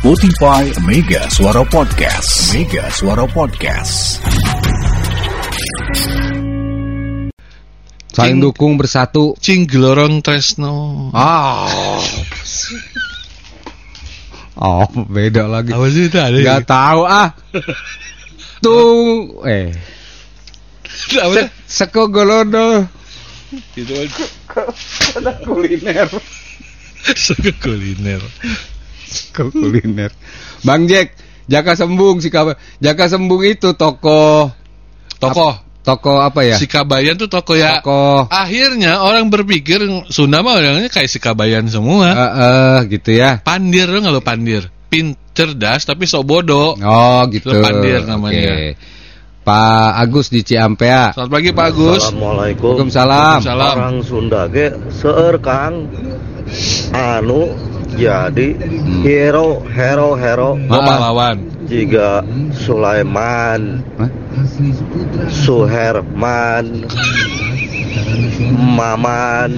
Spotify Mega Suara Podcast. Mega Suara Podcast. Saling dukung bersatu. Cing gelorong Tresno. Ah. Oh, beda lagi. Apa sih itu ada? Gak tahu ah. Tuh, eh, sih? seko golodo. Itu kuliner. Suka kuliner. Seko kuliner. Bang Jack, Jaka Sembung si. Jaka Sembung itu toko Toko. toko apa ya? Si Kabayan tuh toko ya. Toko Akhirnya orang berpikir Sunda mah orangnya kayak si Kabayan semua. eh eh, gitu ya. Pandir lo nggak lo pandir? Pin cerdas tapi sok bodoh. Oh, gitu. Itu Pandir namanya. Oke. Pak Agus di Ciampea. Selamat pagi Pak Agus. Assalamualaikum. Waalaikumsalam. Orang Sunda ge seueur Kang anu jadi hero hero hero Oh, pahlawan. jiga Sulaiman, Hah? Suherman, Maman,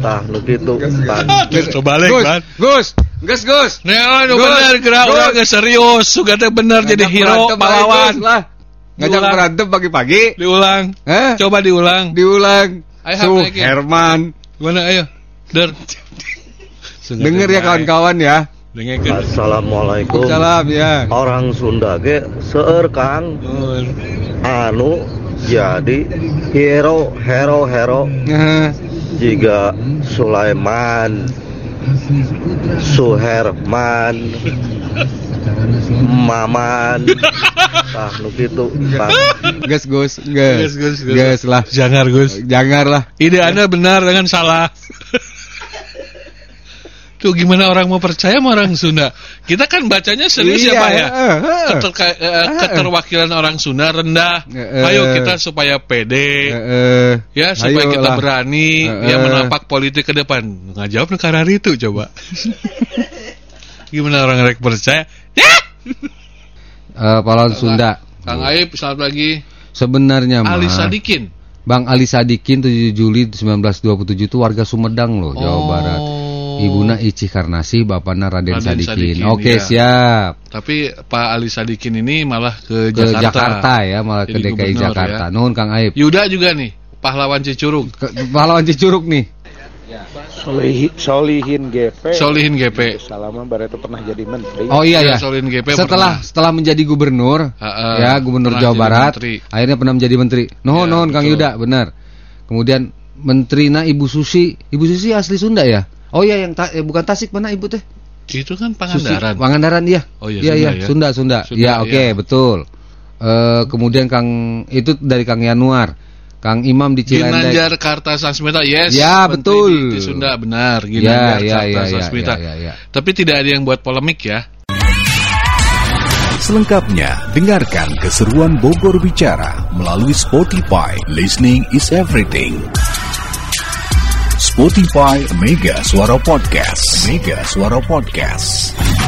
tah nu kitu tah. Coba balik, Gus, Ban. Gus, Gus, Gus. Nah, Gus, bener gerak Gus. udah nggak serius, sudah teh bener jadi hero pahlawan. Lah. Ngajak berantem pagi-pagi. Diulang. Eh? Coba diulang. Diulang. Ayo, Su Hap, lagi. Herman. Gimana ayo? Der. Dengar ya kawan-kawan ya. Dengarkan. Assalamualaikum. Salam ya. Orang Sunda ge seueur Kang anu jadi hero hero hero jiga Sulaiman Suherman Maman tah nu kitu Gus, Gus, Gus, Gus. Gus, Gus. Gus lah. Jangan Gus. Jangan lah. Ide Anda benar dengan salah. Tuh gimana orang mau percaya sama orang Sunda? Kita kan bacanya serius Iya, ya Pak ya. eh, eh. Eh, keterwakilan orang Sunda rendah. Ayo kita supaya pede. Ya supaya kita berani ya menapak politik ke depan. Nggak jawab negara itu coba. Gimana orang rek percaya? Ya. Eh, pahlawan Sunda. Kang Aib selamat pagi. Sebenarnya Ali Sadikin. Bang Ali Sadikin 7 Juli 1927 itu warga Sumedang loh, Jawa Oh. Barat. Ibuna Icih Karnasi, bapaknya Raden, Raden Sadikin. Sadikin, Oke, iya. siap. Tapi Pak Ali Sadikin ini malah ke, Ke Jakarta. Jakarta, ya, malah ke Jadi DKI gubernur, Jakarta. ya. Nuhun Kang Aib. Yuda juga nih, pahlawan Cicurug, Ke, pahlawan Cicurug nih. Solihin, Solihin GP Solihin GP. Selama Barreto pernah jadi menteri Oh iya Ya, ya. Solihin GP Setelah pernah. setelah menjadi gubernur, Ha-ha, ya gubernur Jawa Barat, menteri. akhirnya pernah menjadi menteri. Nuhun Ya, nuhun Kang. Yuda, benar. Kemudian menterinya Ibu Susi. Ibu Susi asli Sunda ya? Oh iya yang ta- eh, bukan Tasik mana Ibu teh? Itu kan Susi. Pangandaran. Pangandaran iya. Oh iya, iya, Sunda iya, ya. Sunda, Sunda. Sunda, Iya, oke, iya. betul. Eh kemudian Kang itu dari Kang Yanuar. Kang Imam di Cilendek. Ginanjar Karta Sansmita, yes. Ya, betul. Di, di Sunda benar, Ya, Ginanjar ya, ya, ya, Sansmita. ya, ya, ya. Tapi tidak ada yang buat polemik ya. Selengkapnya, dengarkan keseruan Bogor Bicara melalui Spotify. Listening is everything. Spotify Mega Suara Podcast. Mega Suara Podcast.